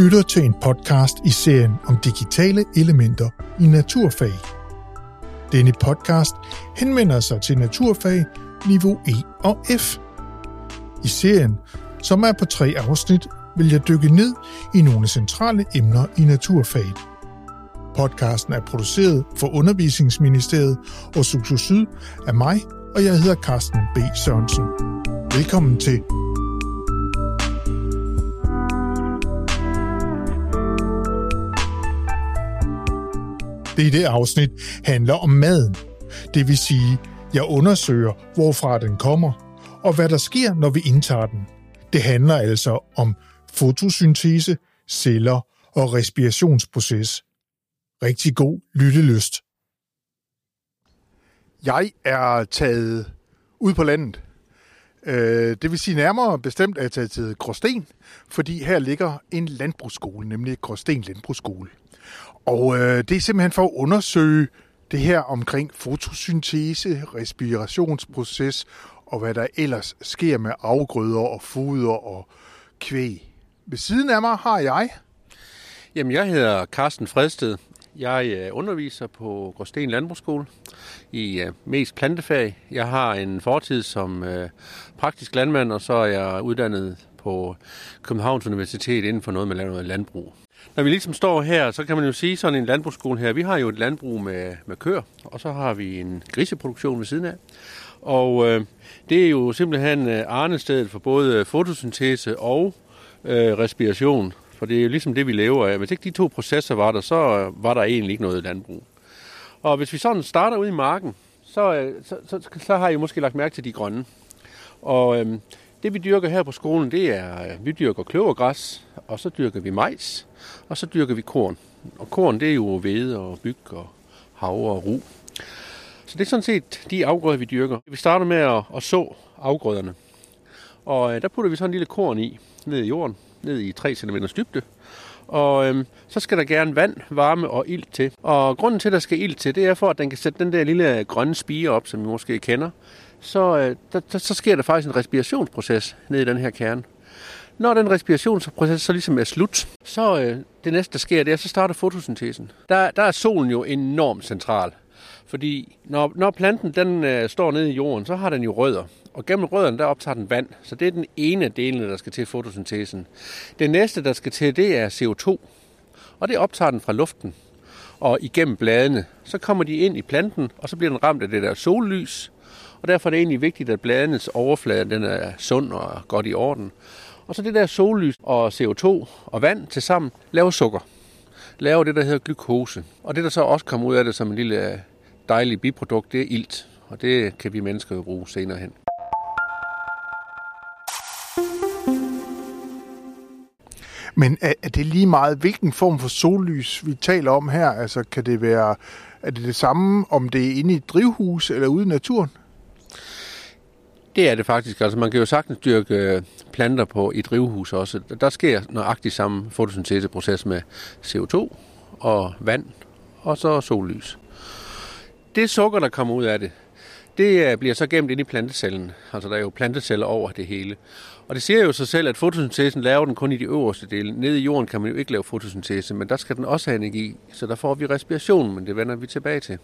Lytter til en podcast i serien om digitale elementer i naturfag. Denne podcast henvender sig til naturfag niveau E og F. I serien, som er på tre afsnit, vil jeg dykke ned i nogle centrale emner i naturfaget. Podcasten er produceret for Undervisningsministeriet og Susu Syd af mig, og jeg hedder Carsten B. Sørensen. Velkommen til. Det det afsnit handler om maden. Det vil sige, jeg undersøger, hvorfra den kommer, og hvad der sker, når vi indtager den. Det handler altså om fotosyntese, celler og respirationsproces. Rigtig god lyttelyst. Jeg er taget ud på landet. Øh, det vil sige nærmere bestemt, at jeg er taget til Gråsten, fordi her ligger en landbrugsskole, nemlig Gråsten Landbrugsskole. Og øh, det er simpelthen for at undersøge det her omkring fotosyntese, respirationsproces og hvad der ellers sker med afgrøder og foder og kvæg. Ved siden af mig har jeg... Jamen, jeg hedder Carsten Fredsted. Jeg øh, underviser på Gråsten Landbrugsskole i øh, mest plantefag. Jeg har en fortid som øh, praktisk landmand, og så er jeg uddannet på Københavns Universitet inden for noget med landbrug. Når vi ligesom står her, så kan man jo sige sådan en landbrugsskole her. Vi har jo et landbrug med, med køer, og så har vi en griseproduktion ved siden af. Og øh, det er jo simpelthen øh, arnestedet for både øh, fotosyntese og øh, respiration. For det er jo ligesom det, vi lever af. Hvis ikke de to processer var der, så øh, var der egentlig ikke noget landbrug. Og hvis vi sådan starter ud i marken, så, så, så, så har I måske lagt mærke til de grønne. Og øh, det vi dyrker her på skolen, det er, vi dyrker kløvergræs, og så dyrker vi majs, og så dyrker vi korn. Og korn, det er jo hvede og byg og havre og ru. Så det er sådan set de afgrøder, vi dyrker. Vi starter med at, at så afgrøderne. Og øh, der putter vi sådan en lille korn i, ned i jorden, ned i 3 cm dybde. Og øhm, så skal der gerne vand, varme og ild til. Og grunden til, at der skal ild til, det er for, at den kan sætte den der lille øh, grønne spire op, som vi måske kender. Så, øh, der, der, så sker der faktisk en respirationsproces ned i den her kerne. Når den respirationsproces så ligesom er slut, så øh, det næste, der sker, det er, så starter fotosyntesen. Der, der er solen jo enormt central. Fordi når, når planten den øh, står nede i jorden, så har den jo rødder. Og gennem rødderne, der optager den vand. Så det er den ene del, der skal til fotosyntesen. Det næste, der skal til, det er CO2. Og det optager den fra luften. Og igennem bladene, så kommer de ind i planten, og så bliver den ramt af det der sollys. Og derfor er det egentlig vigtigt, at bladenes overflade den er sund og godt i orden. Og så det der sollys og CO2 og vand til sammen laver sukker. Laver det, der hedder glukose. Og det, der så også kommer ud af det som en lille øh, dejlig biprodukt, det er ilt. Og det kan vi mennesker jo bruge senere hen. Men er, er det lige meget, hvilken form for sollys vi taler om her? Altså kan det være, er det det samme, om det er inde i et drivhus eller ude i naturen? Det er det faktisk. Altså man kan jo sagtens dyrke øh, planter på i drivhus også. Der sker nøjagtigt samme fotosynteseproces med CO2 og vand og så sollys. Det sukker, der kommer ud af det, det øh, bliver så gemt ind i plantecellen. Altså der er jo planteceller over det hele. Og det siger jo sig selv, at fotosyntesen laver den kun i de øverste dele. Nede i jorden kan man jo ikke lave fotosyntese, men der skal den også have energi. Så der får vi respiration, men det vender vi tilbage til.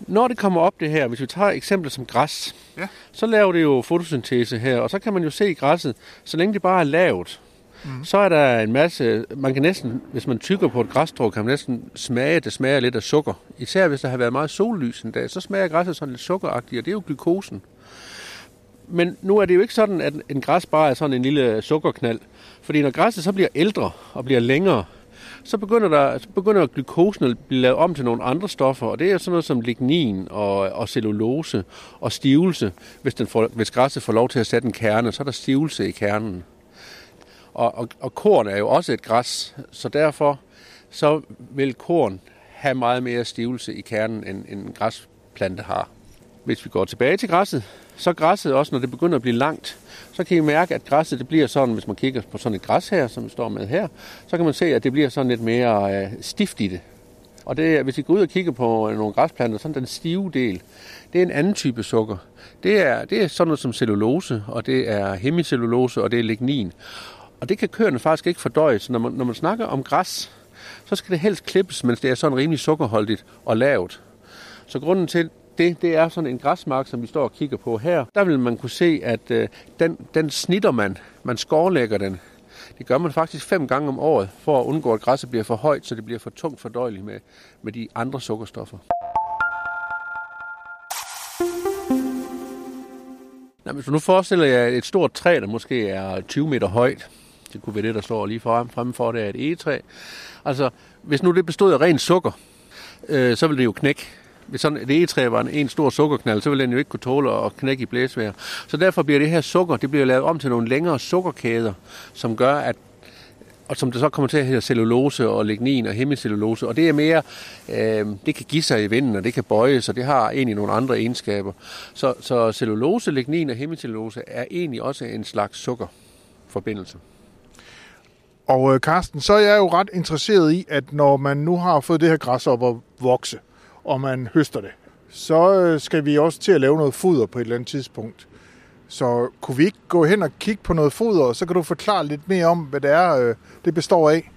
Når det kommer op det her, hvis vi tager eksempler som græs, ja. så laver det jo fotosyntese her, og så kan man jo se i græsset, så længe det bare er lavt, mm. så er der en masse, man kan næsten, hvis man tykker på et græsstrå, kan man næsten smage, det smager lidt af sukker. Især hvis der har været meget sollys en dag, så smager græsset sådan lidt sukkeragtigt, og det er jo glukosen. Men nu er det jo ikke sådan, at en græs bare er sådan en lille sukkerknald. Fordi når græsset så bliver ældre og bliver længere, så begynder, der, så begynder glukosen at blive lavet om til nogle andre stoffer, og det er sådan noget som lignin og, og cellulose og stivelse. Hvis, den får, hvis græsset får lov til at sætte en kerne, så er der stivelse i kernen. Og, og, og korn er jo også et græs, så derfor så vil korn have meget mere stivelse i kernen, end, end en græsplante har. Hvis vi går tilbage til græsset, så græsset også, når det begynder at blive langt, så kan I mærke, at græsset det bliver sådan, hvis man kigger på sådan et græs her, som vi står med her, så kan man se, at det bliver sådan lidt mere øh, stift i det. Og det, hvis I går ud og kigger på øh, nogle græsplanter, sådan den stive del, det er en anden type sukker. Det er, det er sådan noget som cellulose, og det er hemicellulose, og det er lignin. Og det kan køerne faktisk ikke fordøje. Så når man, når man snakker om græs, så skal det helst klippes, mens det er sådan rimelig sukkerholdigt og lavt. Så grunden til det, det er sådan en græsmark, som vi står og kigger på her. Der vil man kunne se, at øh, den, den snitter man. Man skorlægger den. Det gør man faktisk fem gange om året, for at undgå, at græsset bliver for højt, så det bliver for tungt fordøjeligt med, med de andre sukkerstoffer. Nå, hvis du nu forestiller jer et stort træ, der måske er 20 meter højt, det kunne være det, der står lige frem, fremme for, det er et egetræ. Altså, hvis nu det bestod af ren sukker, øh, så ville det jo knække. Hvis sådan et egetræ var en, en stor sukkerknald, så ville den jo ikke kunne tåle at knække i blæsvejr. Så derfor bliver det her sukker, det bliver lavet om til nogle længere sukkerkæder, som gør, at og som det så kommer til at hedde cellulose og lignin og hemicellulose. Og det er mere, øh, det kan give sig i vinden, og det kan bøjes, og det har egentlig nogle andre egenskaber. Så, så cellulose, lignin og hemicellulose er egentlig også en slags sukkerforbindelse. Og øh, Carsten, så er jeg jo ret interesseret i, at når man nu har fået det her græs op at vokse, og man høster det, så øh, skal vi også til at lave noget foder på et eller andet tidspunkt. Så kunne vi ikke gå hen og kigge på noget foder, og så kan du forklare lidt mere om, hvad det er, øh, det består af?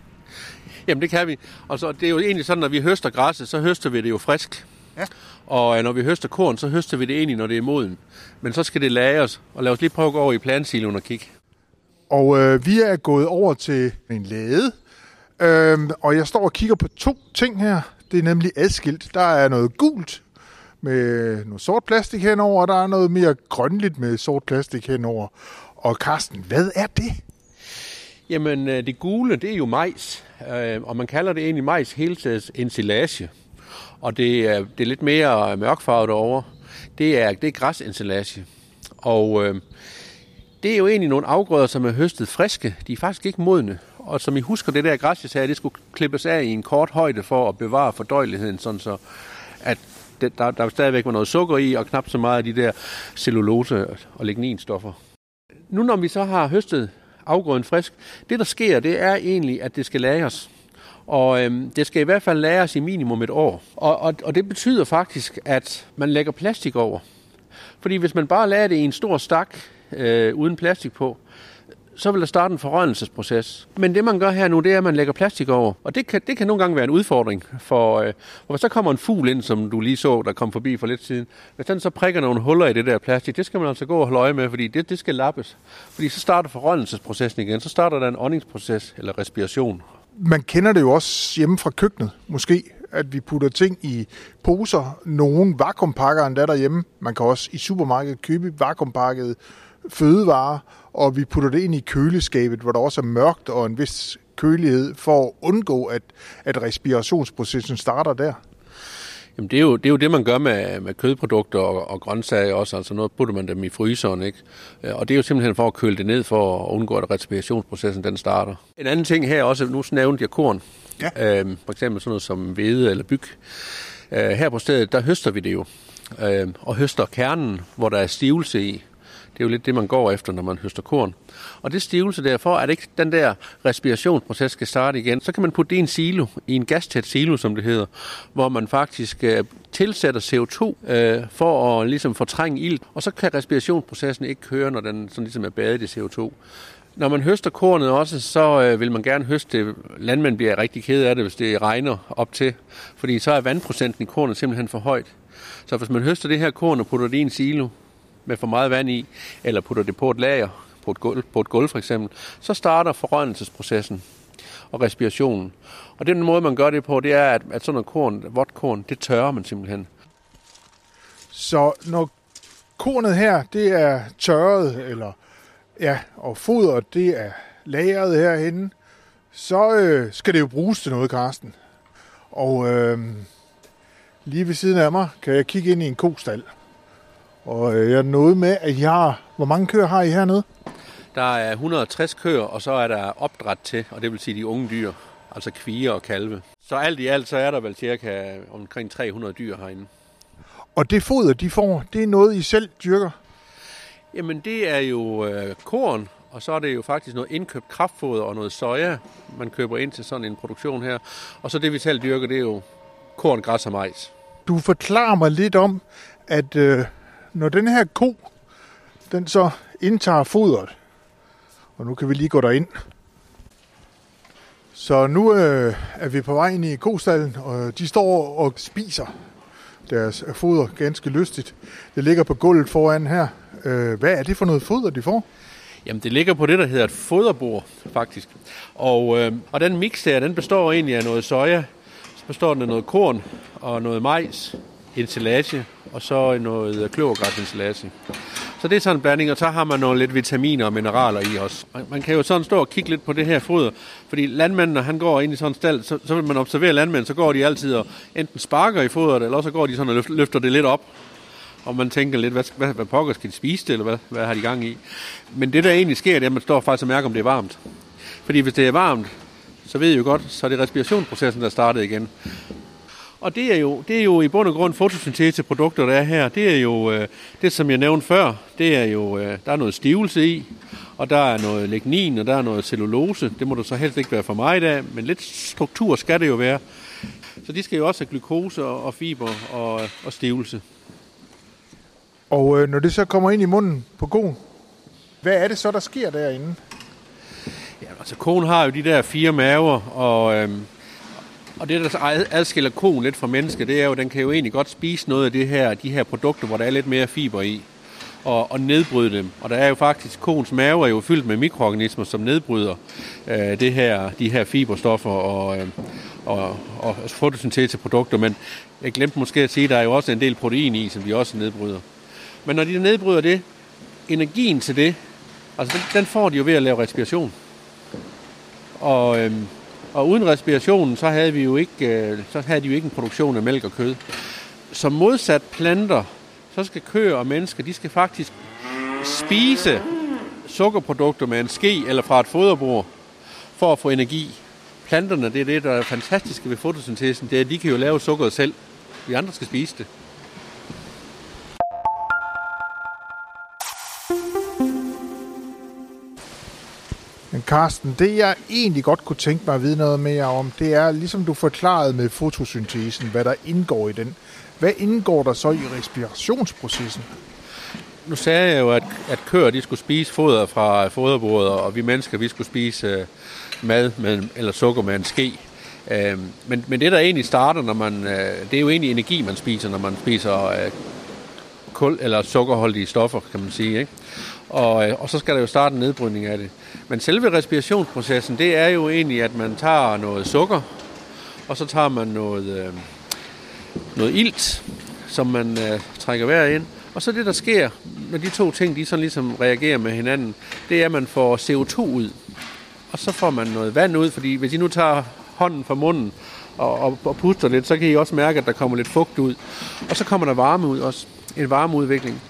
Jamen det kan vi. Og så, det er jo egentlig sådan, når vi høster græsset, så høster vi det jo frisk. Ja. Og øh, når vi høster korn, så høster vi det egentlig, når det er moden. Men så skal det lagres, og lad os lige prøve at gå over i plantsiloen og kigge. Og øh, vi er gået over til en lade, øh, og jeg står og kigger på to ting her. Det er nemlig adskilt. Der er noget gult med noget sort plastik henover, og der er noget mere grønligt med sort plastik henover. Og Carsten, hvad er det? Jamen, øh, det gule, det er jo majs, øh, og man kalder det egentlig majs heltids ensilage. Og det er, det er lidt mere øh, mørkfarvet over. Det er, det er græsensilage. Og øh, det er jo egentlig nogle afgrøder, som er høstet friske. De er faktisk ikke modne. Og som I husker, det der græs, jeg sagde, det skulle klippes af i en kort højde for at bevare fordøjeligheden, sådan så at det, der, der stadigvæk var noget sukker i, og knap så meget af de der cellulose- og ligninstoffer. Nu når vi så har høstet afgrøden frisk, det der sker, det er egentlig, at det skal lagres. Og øhm, det skal i hvert fald lagres i minimum et år. Og, og, og det betyder faktisk, at man lægger plastik over. Fordi hvis man bare lader det i en stor stak øh, uden plastik på, så vil der starte en forrørelsesproces. Men det man gør her nu, det er, at man lægger plastik over. Og det kan, det kan nogle gange være en udfordring. For øh, og hvis så kommer en fugl ind, som du lige så, der kom forbi for lidt siden, hvis den så prikker nogle huller i det der plastik, det skal man altså gå og holde øje med, fordi det, det skal lappes. Fordi så starter forrørelsesprocessen igen. Så starter der en åndingsproces eller respiration. Man kender det jo også hjemme fra køkkenet, måske, at vi putter ting i poser. Nogle vakuumpakker endda derhjemme. Man kan også i supermarkedet købe vakuumpakket fødevarer, og vi putter det ind i køleskabet, hvor der også er mørkt og en vis kølighed, for at undgå, at, at respirationsprocessen starter der. Jamen, det er, jo, det er jo det, man gør med, med kødprodukter og, og grøntsager også. Altså noget putter man dem i fryseren, ikke? Øh, og det er jo simpelthen for at køle det ned, for at undgå, at respirationsprocessen den starter. En anden ting her også, nu nævnte jeg korn. Ja. Øhm, for eksempel sådan noget som hvede eller byg. Øh, her på stedet, der høster vi det jo. Øh, og høster kernen, hvor der er stivelse i. Det er jo lidt det, man går efter, når man høster korn. Og det stivelse derfor, at ikke den der respirationsproces skal starte igen, så kan man putte det i en silo, i en gastæt silo, som det hedder, hvor man faktisk øh, tilsætter CO2 øh, for at ligesom fortrænge ild, og så kan respirationsprocessen ikke køre, når den sådan ligesom er badet i CO2. Når man høster kornet også, så øh, vil man gerne høste det. Landmænd bliver rigtig ked af det, hvis det regner op til, fordi så er vandprocenten i kornet simpelthen for højt. Så hvis man høster det her korn og putter det i en silo, med for meget vand i, eller putter det på et lager, på et gulv, på et gulv for eksempel, så starter forrørelsesprocessen og respirationen. Og den måde, man gør det på, det er, at, at sådan noget korn, vådt korn, det tørrer man simpelthen. Så når kornet her, det er tørret, eller ja, og fodret, det er lagret herhenne, så øh, skal det jo bruges til noget, Karsten. Og øh, lige ved siden af mig kan jeg kigge ind i en kostal. Og øh, jeg nåede med, at I har... Hvor mange køer har I hernede? Der er 160 køer, og så er der opdræt til, og det vil sige de unge dyr, altså kviger og kalve. Så alt i alt, så er der vel cirka omkring 300 dyr herinde. Og det foder, de får, det er noget, I selv dyrker? Jamen, det er jo øh, korn, og så er det jo faktisk noget indkøbt kraftfoder og noget soja, man køber ind til sådan en produktion her. Og så det, vi selv dyrker, det er jo korn, græs og majs. Du forklarer mig lidt om, at øh, når den her ko, den så indtager fodret, og nu kan vi lige gå derind, Så nu øh, er vi på vej ind i kostallen, og de står og spiser deres øh, foder ganske lystigt. Det ligger på gulvet foran her. Øh, hvad er det for noget foder, de får? Jamen, det ligger på det, der hedder et foderbord, faktisk. Og, øh, og den mix der, den består egentlig af noget soja, så består den af noget korn og noget majs, ensilage og så noget kløvergræsensilage. Så det er sådan en blanding, og så har man nogle lidt vitaminer og mineraler i også. Man kan jo sådan stå og kigge lidt på det her foder, fordi landmanden, når han går ind i sådan en stald, så, så vil man observere landmænd, så går de altid og enten sparker i fodret, eller så går de sådan og løfter det lidt op. Og man tænker lidt, hvad, hvad, hvad pokker skal de spise det, eller hvad, hvad har de gang i? Men det, der egentlig sker, det er, at man står faktisk og mærker, om det er varmt. Fordi hvis det er varmt, så ved I jo godt, så er det respirationsprocessen, der starter igen. Og det er jo, det er jo i bund og grund fotosynteseprodukter, der er her. Det er jo, øh, det som jeg nævnte før, det er jo, øh, der er noget stivelse i, og der er noget lignin, og der er noget cellulose. Det må du så helst ikke være for meget af, men lidt struktur skal det jo være. Så de skal jo også have glukose og fiber og, og stivelse. Og øh, når det så kommer ind i munden på koen, hvad er det så, der sker derinde? Ja, altså koen har jo de der fire maver, og, øh, og det, der adskiller koen lidt fra mennesket, det er jo, at den kan jo egentlig godt spise noget af det her, de her produkter, hvor der er lidt mere fiber i, og, og nedbryde dem. Og der er jo faktisk, koens mave er jo fyldt med mikroorganismer, som nedbryder øh, det her, de her fiberstoffer og, øh, og, og fotosynteseprodukter. Men jeg glemte måske at sige, at der er jo også en del protein i, som de også nedbryder. Men når de nedbryder det, energien til det, altså den, den får de jo ved at lave respiration. Og, øhm, og uden respirationen, så havde vi jo ikke, øh, så havde de jo ikke en produktion af mælk og kød. Som modsat planter, så skal køer og mennesker, de skal faktisk spise sukkerprodukter med en ske eller fra et foderbord for at få energi. Planterne, det er det, der er fantastiske ved fotosyntesen, det er, at de kan jo lave sukkeret selv. Vi andre skal spise det. Carsten, det jeg egentlig godt kunne tænke mig at vide noget mere om, det er, ligesom du forklarede med fotosyntesen, hvad der indgår i den. Hvad indgår der så i respirationsprocessen? Nu sagde jeg jo, at, at køer de skulle spise foder fra foderbordet, og vi mennesker vi skulle spise øh, mad med, eller sukker med en ske. Uh, men, men det, der egentlig starter, når man, øh, det er jo egentlig energi, man spiser, når man spiser øh, kul eller sukkerholdige stoffer, kan man sige. Ikke? Og, og så skal der jo starte en nedbrydning af det. Men selve respirationsprocessen, det er jo egentlig, at man tager noget sukker, og så tager man noget, øh, noget ilt, som man øh, trækker vejret ind. Og så det, der sker, når de to ting, de sådan ligesom reagerer med hinanden, det er, at man får CO2 ud. Og så får man noget vand ud, fordi hvis I nu tager hånden fra munden og, og, og puster lidt, så kan I også mærke, at der kommer lidt fugt ud. Og så kommer der varme ud også. En varmeudvikling.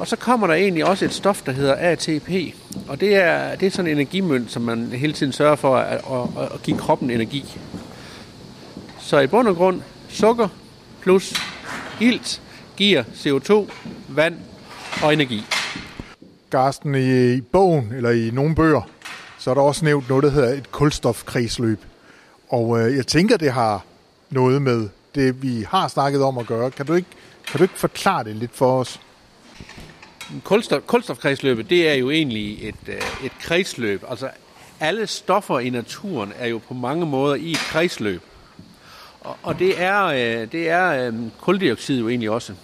Og så kommer der egentlig også et stof, der hedder ATP. Og det er, det er sådan en energimønt, som man hele tiden sørger for at, at, at give kroppen energi. Så i bund og grund, sukker plus ilt giver CO2, vand og energi. Garsten, i bogen, eller i nogle bøger, så er der også nævnt noget, der hedder et kulstofkredsløb. Og øh, jeg tænker, det har noget med det, vi har snakket om at gøre. Kan du ikke, kan du ikke forklare det lidt for os? Kulstof, kulstofkredsløbet, det er jo egentlig et, øh, et kredsløb. Altså, alle stoffer i naturen er jo på mange måder i et kredsløb. Og, og det er, øh, det er øh, jo egentlig også.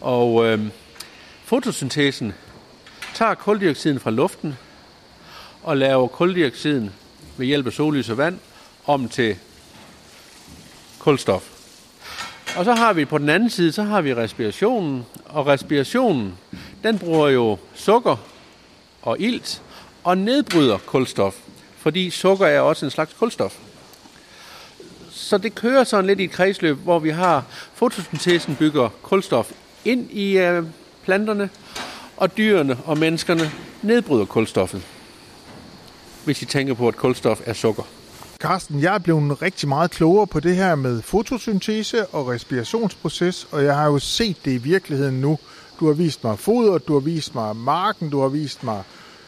Og øh, fotosyntesen tager kuldioxiden fra luften og laver kuldioxiden ved hjælp af sollys og vand om til kulstof. Og så har vi på den anden side, så har vi respirationen, og respirationen, den bruger jo sukker og ilt og nedbryder kulstof, fordi sukker er også en slags kulstof. Så det kører sådan lidt i et kredsløb, hvor vi har fotosyntesen bygger kulstof ind i øh, planterne, og dyrene og menneskerne nedbryder kulstoffet. Hvis I tænker på, at kulstof er sukker. Carsten, jeg er blevet rigtig meget klogere på det her med fotosyntese og respirationsproces, og jeg har jo set det i virkeligheden nu. Du har vist mig foder, du har vist mig marken, du har vist mig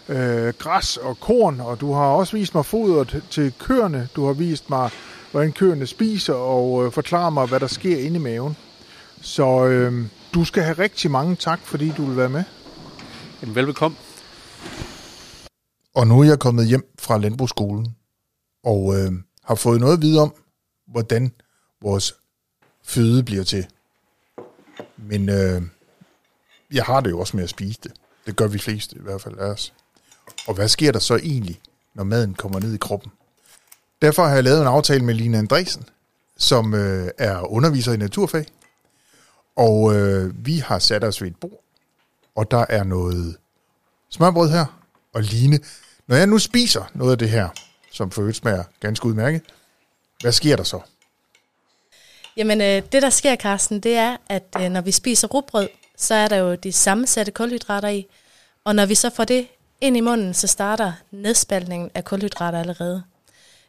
øh, græs og korn, og du har også vist mig foder til køerne. Du har vist mig, hvordan køerne spiser, og øh, forklarer mig, hvad der sker inde i maven. Så øh, du skal have rigtig mange tak, fordi du vil være med. Jamen, velbekomme. Og nu er jeg kommet hjem fra landbrugsskolen. Og øh, har fået noget at vide om, hvordan vores føde bliver til. Men øh, jeg har det jo også med at spise det. Det gør vi fleste i hvert fald af os. Og hvad sker der så egentlig, når maden kommer ned i kroppen? Derfor har jeg lavet en aftale med Lina Andresen, som øh, er underviser i naturfag. Og øh, vi har sat os ved et bord, og der er noget smørbrød her. Og Line, når jeg nu spiser noget af det her, som for øvrigt smager ganske udmærket, hvad sker der så? Jamen, øh, det der sker, Carsten, det er, at øh, når vi spiser rugbrød, så er der jo de sammensatte kulhydrater i. Og når vi så får det ind i munden, så starter nedspaltningen af kulhydrater allerede.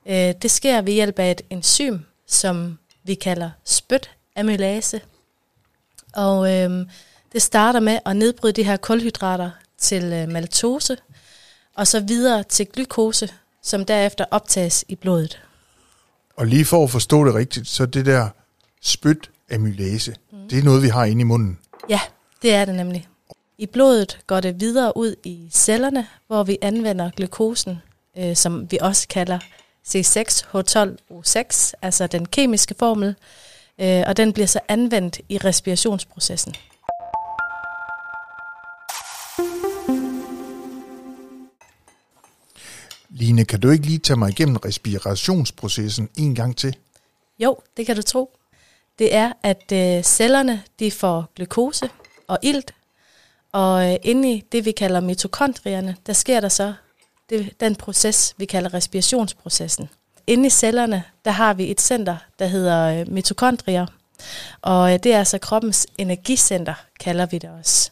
Øh, det sker ved hjælp af et enzym, som vi kalder spytamylase. Og øh, det starter med at nedbryde de her kulhydrater til øh, maltose, og så videre til glukose, som derefter optages i blodet. Og lige for at forstå det rigtigt, så det der spytamylase, mm. det er noget, vi har inde i munden. Ja, det er det nemlig. I blodet går det videre ud i cellerne, hvor vi anvender glukosen, øh, som vi også kalder C6H12O6, altså den kemiske formel, øh, og den bliver så anvendt i respirationsprocessen. Line, kan du ikke lige tage mig igennem respirationsprocessen en gang til? Jo, det kan du tro. Det er, at øh, cellerne de får glukose og ilt, og øh, inde i det, vi kalder mitokondrierne, der sker der så det, den proces, vi kalder respirationsprocessen. Inde i cellerne, der har vi et center, der hedder øh, mitokondrier, og øh, det er altså kroppens energicenter, kalder vi det også.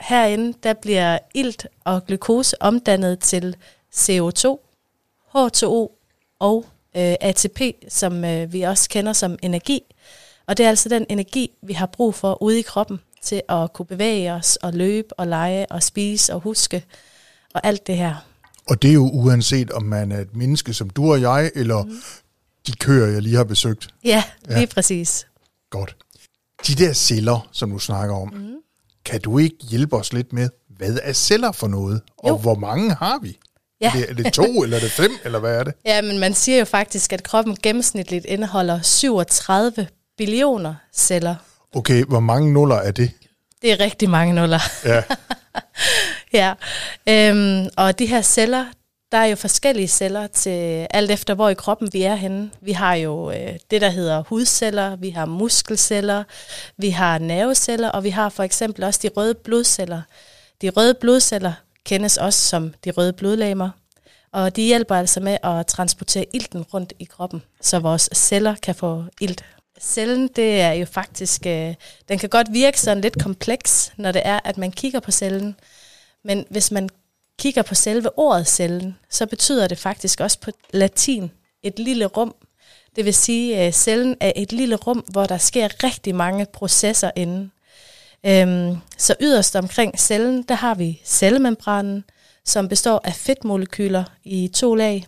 Herinde, der bliver ilt og glukose omdannet til CO2, H2O og øh, ATP, som øh, vi også kender som energi. Og det er altså den energi, vi har brug for ude i kroppen til at kunne bevæge os og løbe og lege og spise og huske og alt det her. Og det er jo uanset, om man er et menneske som du og jeg, eller mm. de køer, jeg lige har besøgt. Ja, lige ja. præcis. Godt. De der celler, som du snakker om, mm. kan du ikke hjælpe os lidt med, hvad er celler for noget, og jo. hvor mange har vi? Ja. Er, det, er det to, eller er det fem, eller hvad er det? Ja, men man siger jo faktisk, at kroppen gennemsnitligt indeholder 37 billioner celler. Okay, hvor mange nuller er det? Det er rigtig mange nuller. Ja. ja. Øhm, og de her celler, der er jo forskellige celler til alt efter, hvor i kroppen vi er henne. Vi har jo øh, det, der hedder hudceller, vi har muskelceller, vi har nerveceller, og vi har for eksempel også de røde blodceller. De røde blodceller kendes også som de røde blodlamer, og de hjælper altså med at transportere ilten rundt i kroppen, så vores celler kan få ilt. Cellen, det er jo faktisk, øh, den kan godt virke sådan lidt kompleks, når det er, at man kigger på cellen. Men hvis man kigger på selve ordet cellen, så betyder det faktisk også på latin et lille rum. Det vil sige, at cellen er et lille rum, hvor der sker rigtig mange processer inden. Øhm, så yderst omkring cellen, der har vi cellemembranen, som består af fedtmolekyler i to lag.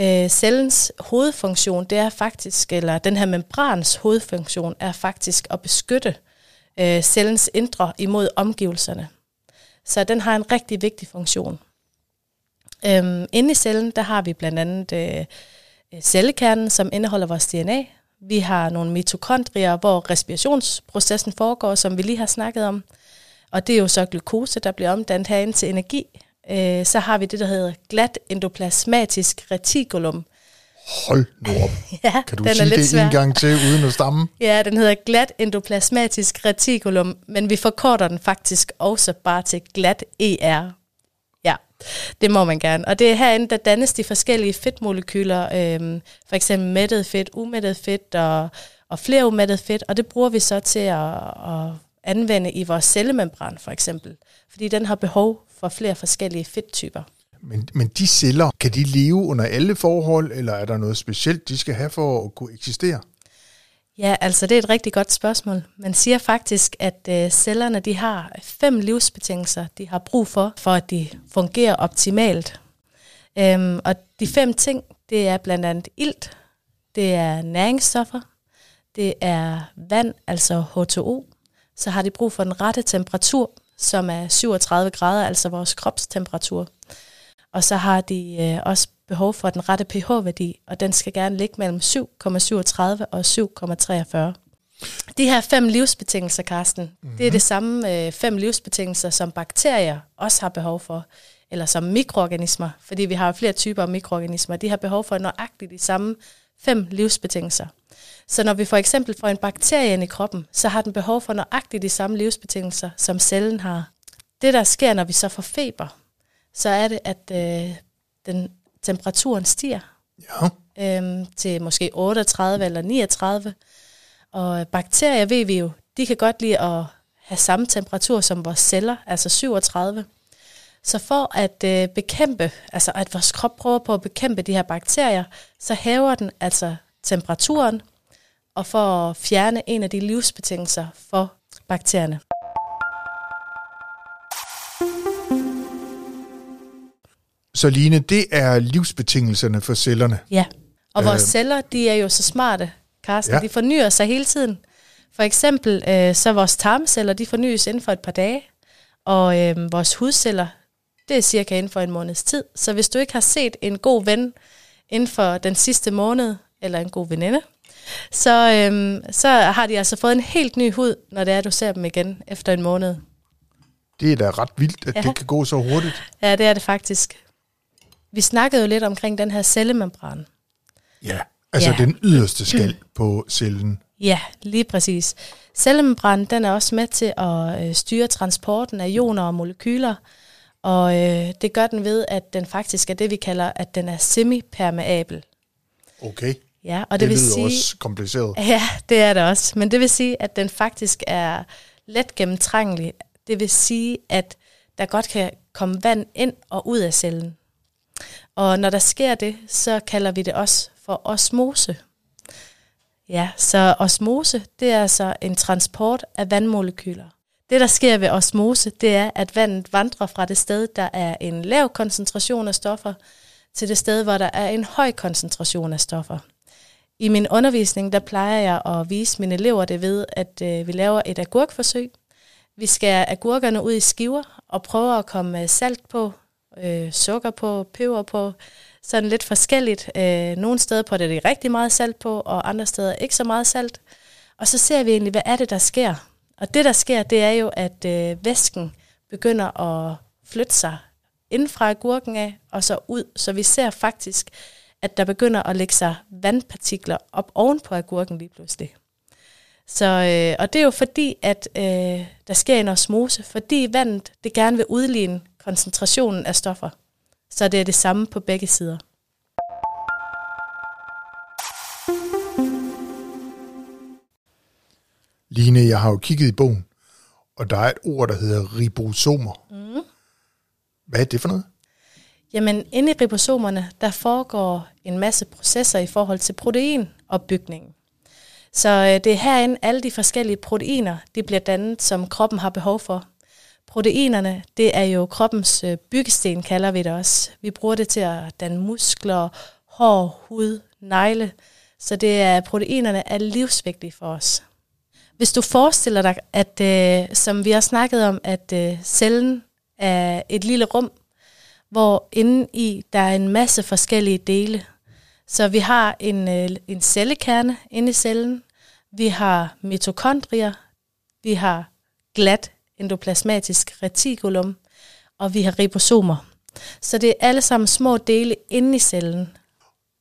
Øh, cellens hovedfunktion, det er faktisk, eller den her membrans hovedfunktion, er faktisk at beskytte øh, cellens indre imod omgivelserne. Så den har en rigtig vigtig funktion. Øhm, inde i cellen, der har vi blandt andet øh, cellekernen, som indeholder vores DNA. Vi har nogle mitokondrier, hvor respirationsprocessen foregår, som vi lige har snakket om. Og det er jo så glukose, der bliver omdannet herinde til energi. Øh, så har vi det, der hedder glat endoplasmatisk reticulum. Hold nu op. ja, kan du den sige er lidt det svær. en gang til, uden at stamme? ja, den hedder glat endoplasmatisk reticulum, men vi forkorter den faktisk også bare til glat ER. Ja, det må man gerne. Og det er herinde, der dannes de forskellige fedtmolekyler, øhm, for eksempel mættet fedt, umættet fedt og, og flere umættet fedt, og det bruger vi så til at, at anvende i vores cellemembran for eksempel, fordi den har behov for flere forskellige fedttyper. Men, men de celler, kan de leve under alle forhold, eller er der noget specielt, de skal have for at kunne eksistere? Ja, altså det er et rigtig godt spørgsmål. Man siger faktisk, at øh, cellerne de har fem livsbetingelser, de har brug for, for at de fungerer optimalt. Øhm, og de fem ting, det er blandt andet ilt, det er næringsstoffer, det er vand, altså H2O, så har de brug for den rette temperatur, som er 37 grader, altså vores kropstemperatur. og så har de øh, også behov for den rette pH-værdi, og den skal gerne ligge mellem 7,37 og 7,43. De her fem livsbetingelser, Karsten, mm-hmm. det er det samme øh, fem livsbetingelser, som bakterier også har behov for, eller som mikroorganismer, fordi vi har flere typer af mikroorganismer. De har behov for nøjagtigt de samme fem livsbetingelser. Så når vi for eksempel får en bakterie ind i kroppen, så har den behov for nøjagtigt de samme livsbetingelser, som cellen har. Det, der sker, når vi så får feber, så er det, at øh, den, temperaturen stiger Ja. øhm, til måske 38 eller 39. Og bakterier ved vi jo, de kan godt lide at have samme temperatur som vores celler, altså 37. Så for at øh, bekæmpe, altså at vores krop prøver på at bekæmpe de her bakterier, så hæver den altså temperaturen, og for at fjerne en af de livsbetingelser for bakterierne. Så Line, det er livsbetingelserne for cellerne. Ja, og vores Øh. celler, de er jo så smarte, Karsten. Ja. Ja. De fornyer sig hele tiden. For eksempel, øh, så vores tarmceller, de fornyes inden for et par dage. Og øh, vores hudceller, det er cirka inden for en måneds tid. Så hvis du ikke har set en god ven inden for den sidste måned, eller en god veninde, så, øh, så har de altså fået en helt ny hud, når det er, du ser dem igen efter en måned. Det er da ret vildt, at Ja. det kan gå så hurtigt. Ja, det er det faktisk. Vi snakkede jo lidt omkring den her cellemembran. Ja. Altså Ja. den yderste skal på cellen. Ja, lige præcis. Cellemembranen den er også med til at øh, styre transporten af ioner og molekyler, og øh, det gør den ved, at den faktisk er det, vi kalder, at den er semipermeabel. Okay. Ja, og Det, det, vil lyder sige, også kompliceret. Ja, det er det også. Men det vil sige, at den faktisk er let gennemtrængelig. Det vil sige, at der godt kan komme vand ind og ud af cellen. Og når der sker det, så kalder vi det også for osmose. Ja, så osmose, det er altså en transport af vandmolekyler. Det, der sker ved osmose, det er, at vandet vandrer fra det sted, der er en lav koncentration af stoffer, til det sted, hvor der er en høj koncentration af stoffer. I min undervisning, der plejer jeg at vise mine elever det ved, at øh, vi laver et agurkforsøg. Vi skærer agurkerne ud i skiver og prøver at komme øh, salt på, øh, sukker på, peber på, sådan lidt forskelligt. Øh, nogle steder på det er det rigtig meget salt på, og andre steder ikke så meget salt. Og så ser vi egentlig, hvad er det, der sker. Og det, der sker, det er jo, at øh, væsken begynder at flytte sig inden fra agurken af, og så ud. Så vi ser faktisk, at der begynder at lægge sig vandpartikler op oven på agurken lige pludselig. Så, øh, og det er jo fordi, at øh, der sker en osmose, fordi vandet det gerne vil udligne koncentrationen af stoffer. Så det er det samme på begge sider. Line, jeg har jo kigget i bogen, og der er et ord, der hedder ribosomer. Mm. Hvad er det for noget? Jamen, inde i ribosomerne, der foregår en masse processer i forhold til proteinopbygningen. Så øh, det er herinde alle de forskellige proteiner, de bliver dannet, som kroppen har behov for. Proteinerne, det er jo kroppens øh, byggesten, kalder vi det også. Vi bruger det til at danne muskler, hår, hud, negle. Så det er, proteinerne er livsvigtige for os. Hvis du forestiller dig, at øh, som vi har snakket om, at øh, cellen er et lille rum, hvor inde i der er en masse forskellige dele. Så vi har en, øh, en cellekerne inde i cellen, vi har mitokondrier, vi har glat endoplasmatisk retikulum, og vi har ribosomer. Så det er alle sammen små dele inde i cellen.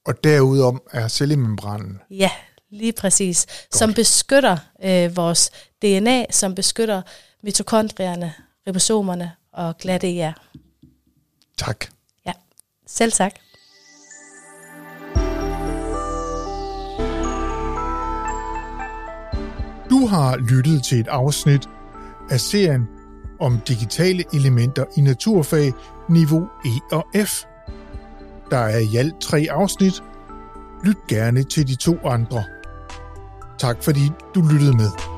Og derudover er cellemembranen. Ja, lige præcis. Godt. Som beskytter øh, vores DNA, som beskytter mitokondrierne, ribosomerne og glatte jer. Tak. Ja, selv tak. Du har lyttet til et afsnit af serien om digitale elementer i naturfag niveau E og F. Der er i alt tre afsnit. Lyt gerne til de to andre. Tak fordi du lyttede med.